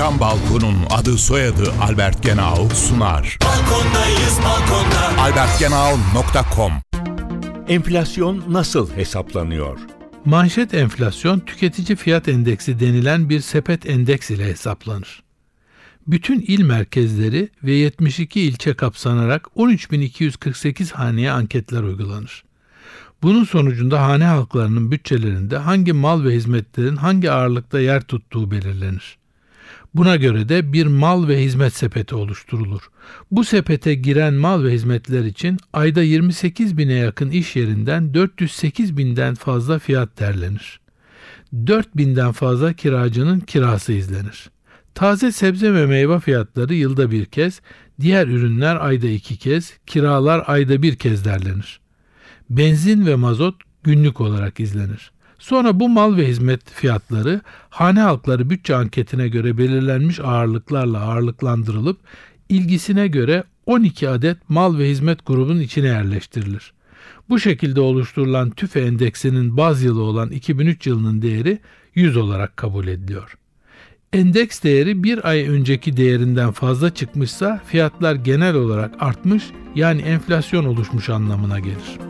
Cam Balkon'un adı soyadı Albert Genau sunar. Balkondayız balkonda. albertgenau.com Enflasyon nasıl hesaplanıyor? Manşet enflasyon tüketici fiyat endeksi denilen bir sepet endeks ile hesaplanır. Bütün il merkezleri ve 72 ilçe kapsanarak 13.248 haneye anketler uygulanır. Bunun sonucunda hane halklarının bütçelerinde hangi mal ve hizmetlerin hangi ağırlıkta yer tuttuğu belirlenir. Buna göre de bir mal ve hizmet sepeti oluşturulur. Bu sepete giren mal ve hizmetler için ayda 28 bine yakın iş yerinden 408 binden fazla fiyat derlenir. 4 binden fazla kiracının kirası izlenir. Taze sebze ve meyve fiyatları yılda bir kez, diğer ürünler ayda iki kez, kiralar ayda bir kez derlenir. Benzin ve mazot günlük olarak izlenir. Sonra bu mal ve hizmet fiyatları hane halkları bütçe anketine göre belirlenmiş ağırlıklarla ağırlıklandırılıp ilgisine göre 12 adet mal ve hizmet grubunun içine yerleştirilir. Bu şekilde oluşturulan tüfe endeksinin baz yılı olan 2003 yılının değeri 100 olarak kabul ediliyor. Endeks değeri bir ay önceki değerinden fazla çıkmışsa fiyatlar genel olarak artmış yani enflasyon oluşmuş anlamına gelir.